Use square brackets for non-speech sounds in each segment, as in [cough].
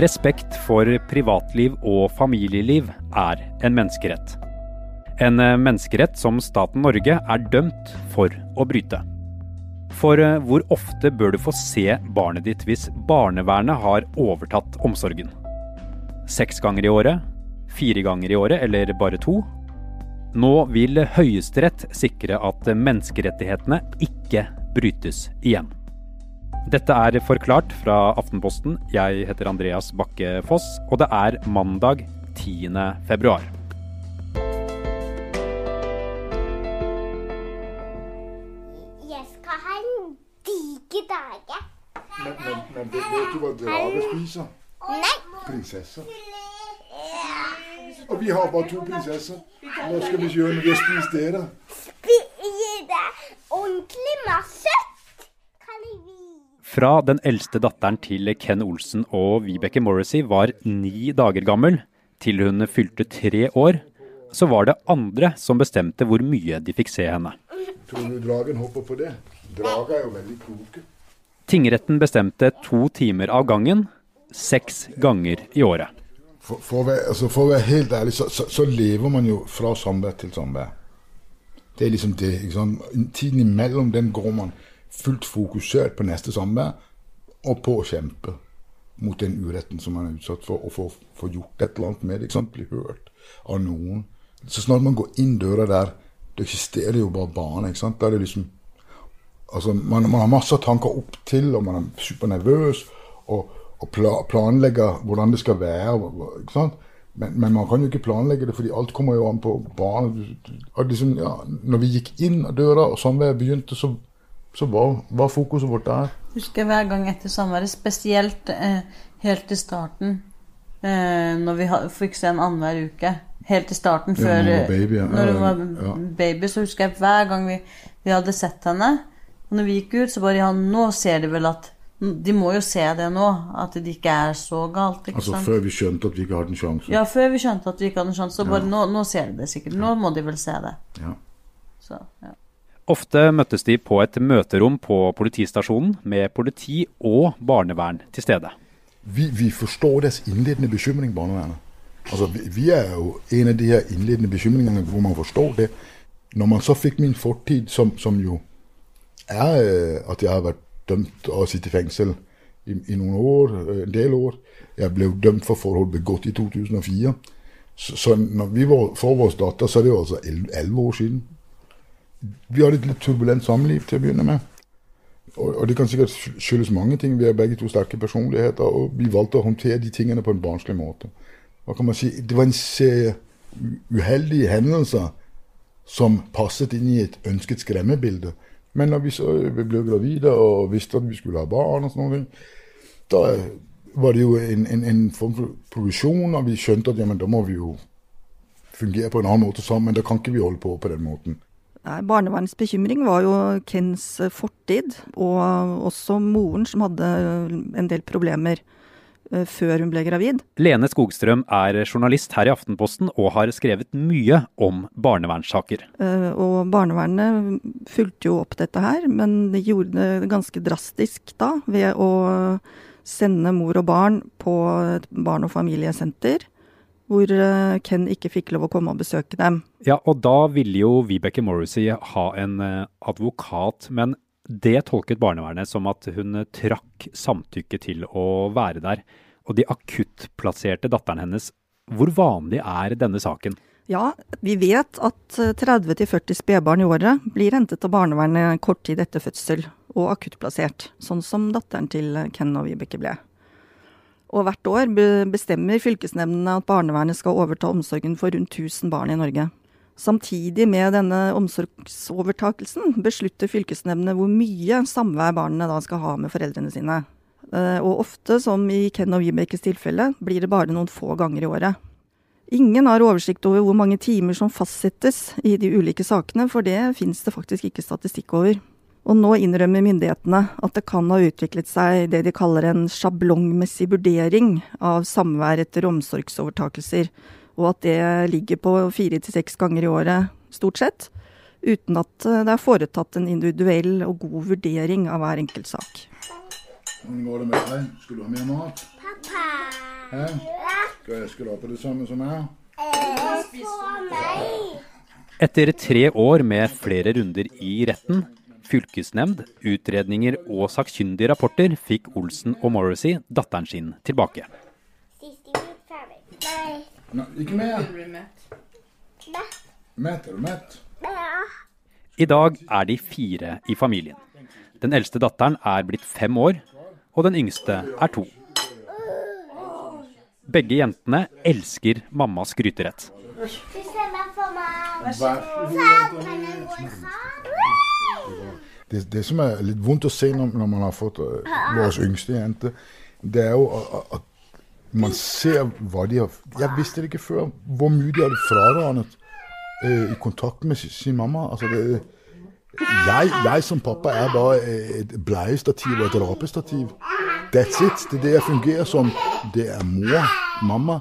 Respekt for privatliv og familieliv er en menneskerett. En eh, menneskerett som staten Norge er dømt for å bryte. For eh, hvor ofte bør du få se barnet ditt hvis barnevernet har overtatt omsorgen? Seks ganger i året? Fire ganger i året, eller bare to? Nå vil Høyesterett sikre at menneskerettighetene ikke brytes igjen. Dette er Forklart fra Aftenposten. Jeg heter Andreas Bakke Foss, og det er mandag 10. februar. Jeg skal ha en diger dage. Men, men, men vet, vet du hva drager spiser? Nei. Prinsesser. Og vi har bare to prinsesser. Hva skal vi gjøre når vi har spist det, da? Gi deg ordentlig masse. Kan vi Fra den eldste datteren til Ken Olsen og Vibeke Morrissey var ni dager gammel, til hun fylte tre år, så var det andre som bestemte hvor mye de fikk se henne. Tror du dragen hopper på det? Drager er jo veldig kloke. Tingretten bestemte to timer av gangen, seks ganger i året. For, for, å, være, altså for å være helt ærlig, så, så, så lever man jo fra samvær til samvær. Det er liksom det. ikke sant? Tiden imellom den går man fullt fokusert på neste sommer og på å kjempe mot den uretten som man er utsatt for, og få gjort et eller annet med det. Bli hørt av noen. Så snart man går inn døra der, det eksisterer jo bare barn. ikke sant? Da er det liksom altså man, man har masse tanker opp til, og man er supernervøs. Og, og pla, planlegger hvordan det skal være. ikke sant? Men, men, man kan jo ikke planlegge det, fordi alt kommer jo an på barnet. Liksom, ja, når vi gikk inn døra og samværet begynte, så, så hva, hva fokuset vårt der. Husker hver gang etter samværet, spesielt eh, helt til starten, eh, når vi fikk se en annenhver uke. Helt til starten, før ja, baby, ja. når hun var baby, så husker jeg hver gang vi, vi hadde sett henne og når vi gikk ut, så bare ja, nå ser de vel at De må jo se det nå, at det ikke er så galt. ikke altså sant? før vi skjønte at vi ikke hadde en sjanse? Ja, før vi skjønte at vi ikke hadde en sjanse. Så bare Ja. nå, nå ser de det sikkert. Nå må de vel se det. Ja. Så, ja. Ofte møttes de på et møterom på politistasjonen med politi og barnevern til stede. Vi, vi forstår deres innledende bekymring, barnevernet. Altså, vi, vi er jo en av de her innledende bekymringene hvor man forstår det. Når man så fikk min fortid, som, som jo er øh, at jeg har vært dømt og sittet i fengsel i, i noen år, øh, en del år. Jeg ble dømt for forhold begått i 2004. Så, så når vi var, får vår datter, så er det jo altså 11 år siden. Vi hadde et litt turbulent samliv til å begynne med. Og, og det kan sikkert skyldes mange ting. Vi er begge to sterke personligheter, og vi valgte å håndtere de tingene på en barnslig måte. Hva kan man si? Det var en serie uheldige hendelser som passet inn i et ønsket skremmebilde. Men når vi så vi ble gravide og visste at vi skulle ha barn, og sånne ting, da var det jo en, en, en form for progresjon, og vi skjønte at jamen, da må vi jo fungere på en annen måte sammen. Men da kan ikke vi holde på på den måten. Nei, Barnevernets bekymring var jo Kens fortid, og også moren som hadde en del problemer eh, før hun ble gravid. Lene Skogstrøm er journalist her i Aftenposten og har skrevet mye om barnevernssaker. Eh, Og barnevernet fulgte jo opp dette her, men de gjorde det ganske drastisk da ved å sende mor og barn på et barn- og familiesenter, hvor eh, Ken ikke fikk lov å komme og besøke dem. Ja, og da ville jo Vibeke Morrissey ha en eh, advokat, men det tolket barnevernet som at hun eh, trakk samtykke til å være der. Og de akuttplasserte datteren hennes, hvor vanlig er denne saken? Ja, vi vet at eh, 30-40 spedbarn i året blir hentet av barnevernet kort tid etter fødsel og akuttplassert, sånn som datteren til Ken og Vibeke ble. Og hvert år bestemmer fylkesnemndene at barnevernet skal overta omsorgen for rundt 1000 barn i Norge. Samtidig med denne omsorgsovertakelsen beslutter fylkesnemndene hvor mye samvær barna da skal ha med foreldrene sine. Eh, Og ofte, som i Ken og Vibekes tilfelle, blir det bare noen få ganger i året. Ingen har oversikt over hvor mange timer som fastsettes i de ulike sakene, for det finnes det faktisk ikke statistikk over. Og nå innrømmer myndighetene at det kan ha utviklet seg det de kaller en sjablongmessig vurdering av samvær etter omsorgsovertakelser, og at det ligger på fire til seks ganger i året, stort sett, uten at eh, det er foretatt en individuell og god vurdering av hver enkelt sak. Hvordan går det med deg? Skal du ha mer mat? Pappa. Hæ? Skal jeg på det samme som? For meg. Etter tre år med flere runder i retten, fylkesnemnd, utredninger og sakkyndige rapporter, fikk Olsen og Morrissey datteren sin tilbake. Nei. Ikke med. Mett, er du mett? I dag er de fire i familien. Den eldste datteren er blitt fem år, og den yngste er to. Begge jentene elsker mammas gryterett. Du stemmer for meg. Vær så kan det, det som er litt vondt å se når, når man har fått uh, vår yngste jente, det er jo at, man ser hva de har Jeg visste det ikke før, hvor mye de hadde fradranet uh, i kontakt med sin, mamma. Altså det, jeg, jeg som pappa er bare et bleiestativ og et rapestativ. That's it. Det er det jeg fungerer som. Det er mor, mamma,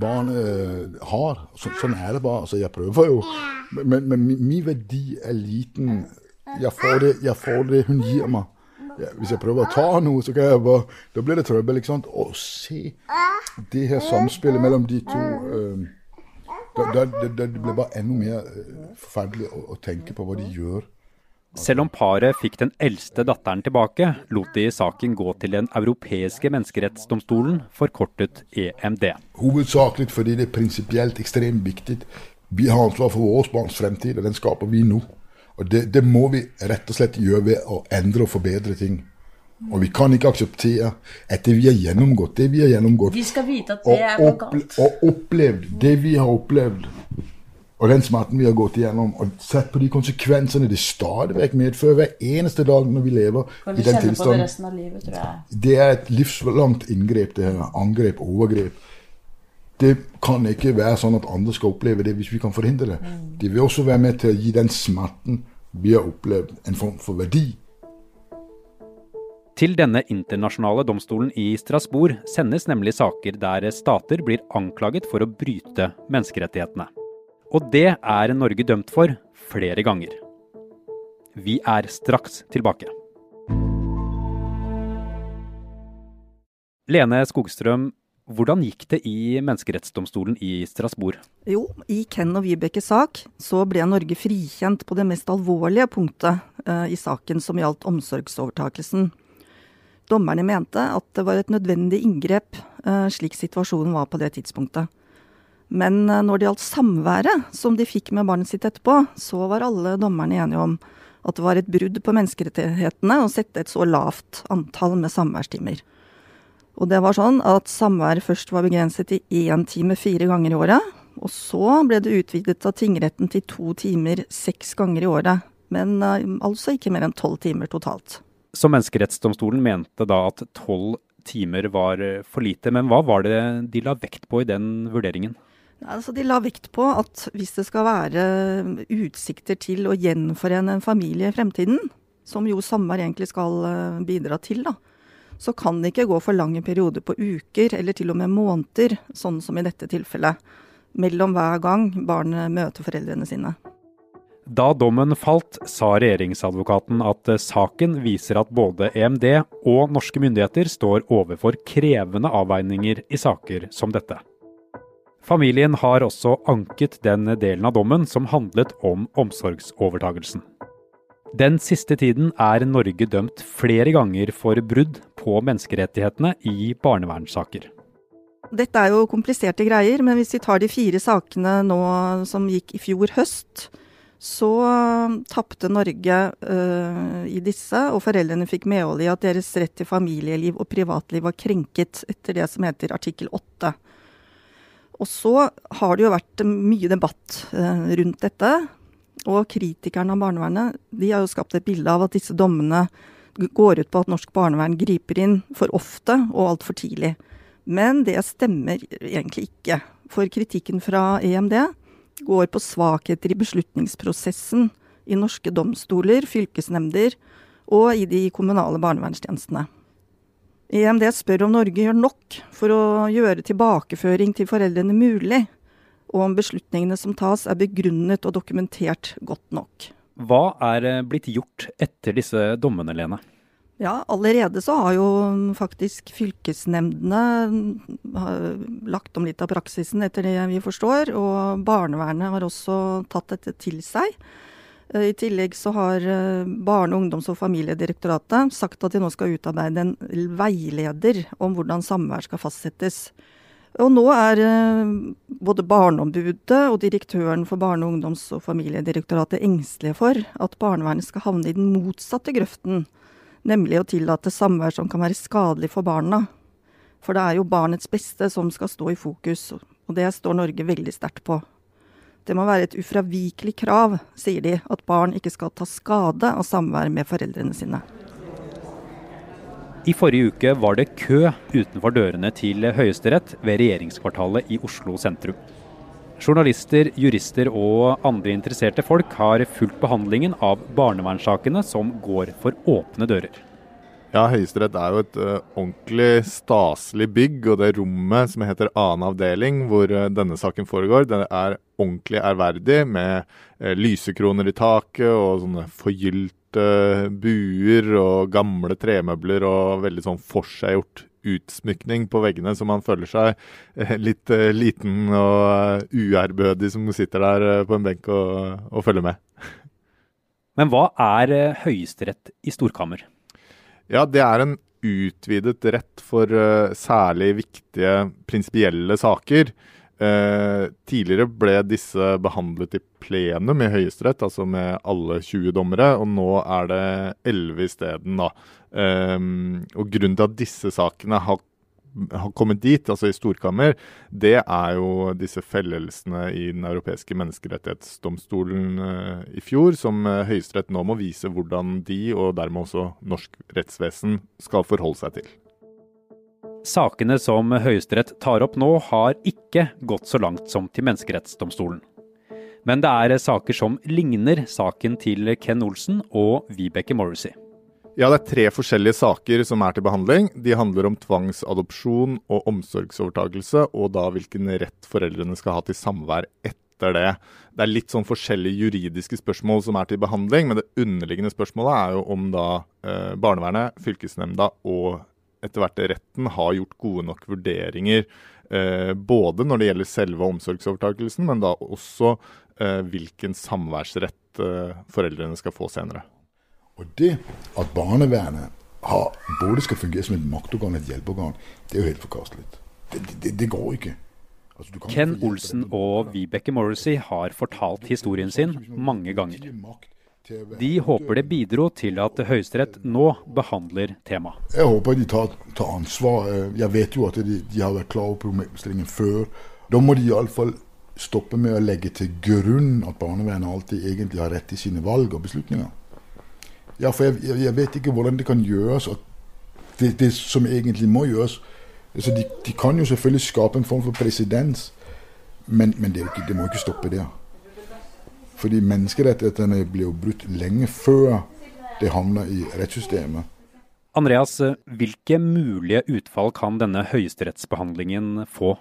barnet uh, har. Så, sånn er det bare. Altså, jeg prøver jo. Men, men min verdi er liten. Jeg får det, jeg får det hun gir meg. Ja, hvis jeg prøver å ta noe, så kan jeg bare Da blir det trøbbel, ikke sant? Å se det her samspillet mellom de to uh, da, da, det, det blir bare enda mer uh, forferdelig å, å tenke på hva de gjør. Selv om paret fikk den eldste datteren tilbake, lot de saken gå til Den europeiske menneskerettsdomstolen, forkortet EMD. Hovedsakelig fordi det er prinsipielt ekstremt viktig. Vi har ansvar for våre barns fremtid, og den skaper vi nå. Og det, det må vi rett og slett gjøre ved å endre og forbedre ting. Og vi kan ikke akseptere at det vi har gjennomgått, det vi har gjennomgått, Vi skal vite at og, det er noe galt. og opplevd det vi har opplevd, og den smerten vi har gått igjennom, og sett på de konsekvensene det stadig vekk medfører hver eneste dag når vi lever i den tilstanden. det resten av livet, tror jeg. Det er et livslangt inngrep, det her. Angrep, overgrep. Det kan ikke være sånn at andre skal oppleve det hvis vi kan forhindre det. De vil også være med til å gi den smerten vi har opplevd, en form for verdi. Til denne internasjonale domstolen i Strasbourg sendes nemlig saker der stater blir anklaget for å bryte menneskerettighetene. Og det er Norge dømt for flere ganger. Vi er straks tilbake. Lene Skogstrøm, hvordan gikk det i Menneskerettsdomstolen i Strasbourg? Jo, i Ken og Vibekes sak så ble Norge frikjent på det mest alvorlige punktet eh, i saken som gjaldt omsorgsovertakelsen. Dommerne mente at det var et nødvendig inngrep eh, slik situasjonen var på det tidspunktet. Men eh, når det gjaldt samværet som de fikk med barnet sitt etterpå, så var alle dommerne enige om at det var et brudd på menneskerettighetene å sette et så lavt antall med samværstimer. Og det var sånn at samvær først var begrenset til én time fire ganger i året. Og så ble det utvidet av tingretten til to timer seks ganger i året. Men uh, altså ikke mer enn tolv timer totalt. Så Menneskerettsdomstolen mente da at tolv timer var eh, for lite. Men hva var det de la vekt på i den vurderingen? Altså, de la vekt på at hvis det skal være utsikter til å gjenforene en familie i fremtiden, som jo samvær egentlig skal eh, bidra til, da, så kan det ikke gå for lange perioder på uker, eller til og med måneder, sånn som i dette tilfellet, mellom hver gang barnet møter foreldrene sine. Da dommen falt, sa regjeringsadvokaten at saken viser at både EMD og norske myndigheter står overfor krevende avveininger i saker som dette. Familien har også anket den delen av dommen som handlet om omsorgsovertagelsen. Den siste tiden er Norge dømt flere ganger for brudd på menneskerettighetene i barnevernssaker. Dette er jo kompliserte greier, men hvis vi tar de fire sakene nå som gikk i fjor høst, så tapte Norge øh, i disse, og foreldrene fikk medhold i at deres rett til familieliv og privatliv var krenket etter det som heter artikkel 8. Og så har det jo vært mye debatt øh, rundt dette. Og kritikerne av barnevernet de har jo skapt et bilde av at disse dommene går ut på at norsk barnevern griper inn for ofte og altfor tidlig. Men det stemmer egentlig ikke. For kritikken fra EMD går på svakheter i beslutningsprosessen i norske domstoler, fylkesnemnder og i de kommunale barnevernstjenestene. EMD spør om Norge gjør nok for å gjøre tilbakeføring til foreldrene mulig, og om beslutningene som tas er begrunnet og dokumentert godt nok. Hva er eh, blitt gjort etter disse dommene, Lene? Ja, allerede så har jo faktisk fylkesnemndene lagt om litt av praksisen, etter det vi forstår. Og barnevernet har også tatt dette til seg. Eh, I tillegg så har eh, Barne-, ungdoms- og familiedirektoratet sagt at de nå skal utarbeide en veileder om hvordan samvær skal fastsettes. Og nå er eh, både Barneombudet og direktøren for Barne-, ungdoms- og familiedirektoratet engstelige for at barnevernet skal havne i den motsatte grøften nemlig å tillate samvær som kan være skadelig for barna. For det er jo barnets beste som skal stå i fokus, og det står Norge veldig sterkt på. Det må være et ufravikelig krav, sier de, at barn ikke skal ta skade av samvær med foreldrene sine. I forrige uke var det kø utenfor dørene til Høyesterett ved regjeringskvartalet i Oslo sentrum. Journalister, jurister og andre interesserte folk har fulgt behandlingen av barnevernssakene som går for åpne dører. Ja, Høyesterett er jo et uh, ordentlig staselig bygg, og det rommet som heter annen avdeling, hvor uh, denne saken foregår, det er ordentlig ærverdig, med uh, lysekroner i taket og sånne forgylte buer og gamle tremøbler og veldig sånn forseggjort utsmykning på veggene, så man føler seg eh, litt uh, liten og uærbødig som sitter der på en benk og, og, følger med. [laughs] Men hva er Høyesterett i storkammer? Ja, det er en utvidet rett for særlig viktige prinsipielle saker. Tidligere ble disse behandlet i plenum i Høyesterett, altså med alle 20 dommere, og nå er det 11 isteden. Eh, og grunnen til at disse sakene har, har, kommet dit, altså i storkammer, det er jo disse fellelsene i Den europeiske menneskerettighetsdomstolen eh, i fjor, som uh, Høyesterett nå må vise hvordan de, og dermed også norsk rettsvesen, skal forholde seg til. Sakene som Høyesterett tar opp nå, har ikke gått så langt som til Menneskerettsdomstolen. Men det er saker som ligner saken til Ken Olsen og Vibeke Morrissey. Ja, det er tre forskjellige saker som er til behandling. De handler om tvangsadopsjon og omsorgsovertagelse, og da hvilken rett foreldrene skal ha til samvær etter det. Det er litt sånn forskjellige juridiske spørsmål som er til behandling, men det underliggende spørsmålet er jo om da eh, barnevernet, fylkesnemnda og etter hvert retten har gjort gode nok vurderinger. Eh, både når det gjelder selve omsorgsovertakelsen, men da også eh, hvilken samværsrett eh, foreldrene skal få senere. Og det at barnevernet har, både skal fungere som et maktorgan og et hjelpeorgan, det er jo helt forkastelig. Det, det, det, går ikke. Altså, Ken Olsen og Vibeke Morrissey har fortalt historien sin mange ganger. De håper det bidro til at Høyesterett nå behandler temaet. Jeg håper de tar, tar, ansvar. Jeg vet jo at de, de har vært klar over problemstillingen før. Da må de iallfall stoppe med å legge til grunn at barnevernet alltid egentlig har rett i sine valg og beslutninger. Ja, for jeg, jeg, vet ikke hvordan det kan gjøres. det, det som egentlig må gjøres altså de, de, kan jo selvfølgelig skape en form for presedens, men, men det, det, må ikke stoppe der. Fordi menneskerettighetene blir jo brutt lenge før det havner i rettssystemet. Andreas, hvilke mulige utfall kan denne høyesterettsbehandlingen få?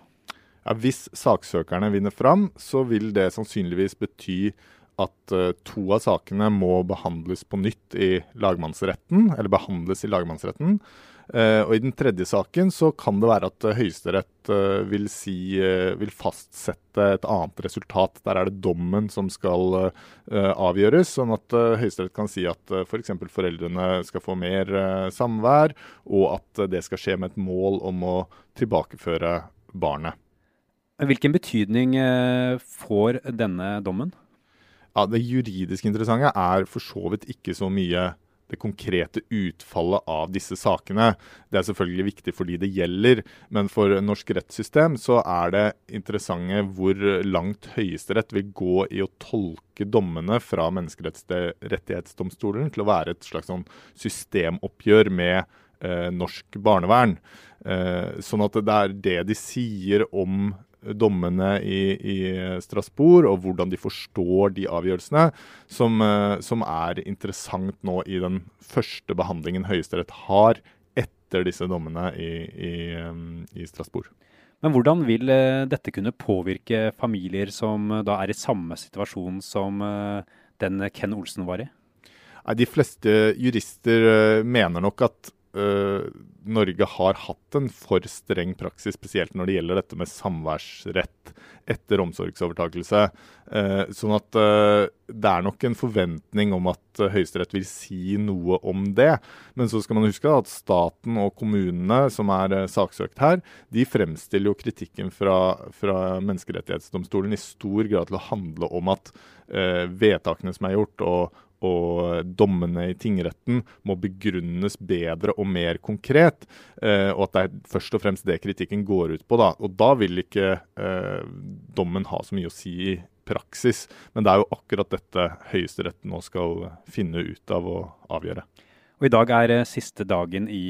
Ja, hvis saksøkerne vinner fram, så vil det sannsynligvis bety at uh, to av sakene må behandles på nytt i lagmannsretten, eller behandles i lagmannsretten. Uh, og I den tredje saken så kan det være at uh, Høyesterett uh, vil, si, vil fastsette et annet resultat. Der er det dommen som skal avgjøres, sånn at Høyesterett kan si at f.eks. For foreldrene skal få mer samvær, og at det skal skje med et mål om å tilbakeføre barnet. Hvilken betydning får denne dommen? Ja, Det juridisk interessante er for så vidt ikke så mye det konkrete utfallet av disse sakene. Det er selvfølgelig viktig for de det gjelder, men for norsk rettssystem så er det interessante hvor langt Høyesterett vil gå i å tolke dommene fra Menneskerettighetsdomstolen til å være et slags sånn systemoppgjør med eh, norsk barnevern. Eh, sånn at det er det de sier om dommene i, i, Strasbourg, og hvordan de forstår de avgjørelsene, som, eh, som, er interessant nå i den første behandlingen Høyesterett har etter disse dommene i, i, i Strasbourg. Men hvordan vil eh, dette kunne påvirke familier som eh, da er i samme situasjon som den Ken Olsen var i? De fleste jurister mener nok at uh, Norge har hatt en for streng praksis, spesielt når det gjelder dette med samværsrett etter omsorgsovertakelse. Uh, sånn at det er nok en forventning om at Høyesterett vil si noe om det. Men så skal man huske at staten og kommunene som er saksøkt her, de fremstiller jo kritikken fra, fra Menneskerettighetsdomstolen i stor grad til å handle om at vedtakene som er gjort, og og dommene i tingretten må begrunnes bedre og mer konkret. Eh, og at det er først og fremst det kritikken går ut på. Da. Og da vil ikke eh, dommen ha så mye å si i praksis. Men det er jo akkurat dette Høyesterett nå skal finne ut av å avgjøre. Og I dag er eh, siste dagen i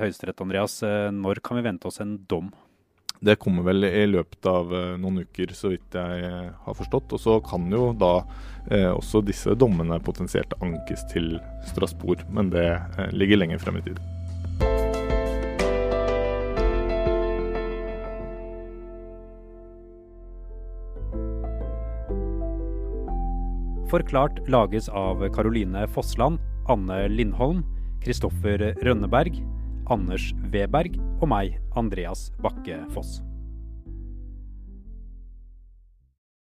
Høyesterett, Andreas. Når kan vi vente oss en dom? Det kommer vel i løpet av eh, noen uker, så vidt jeg eh, har forstått. Og så kan jo da eh, også disse dommene potensielt ankes til Strasbourg, men det eh, ligger lenger frem i tid. Forklart lages av Caroline Fossland, Anne Lindholm, Kristoffer Rønneberg, Anders Weberg og meg, Andreas Bakke Foss.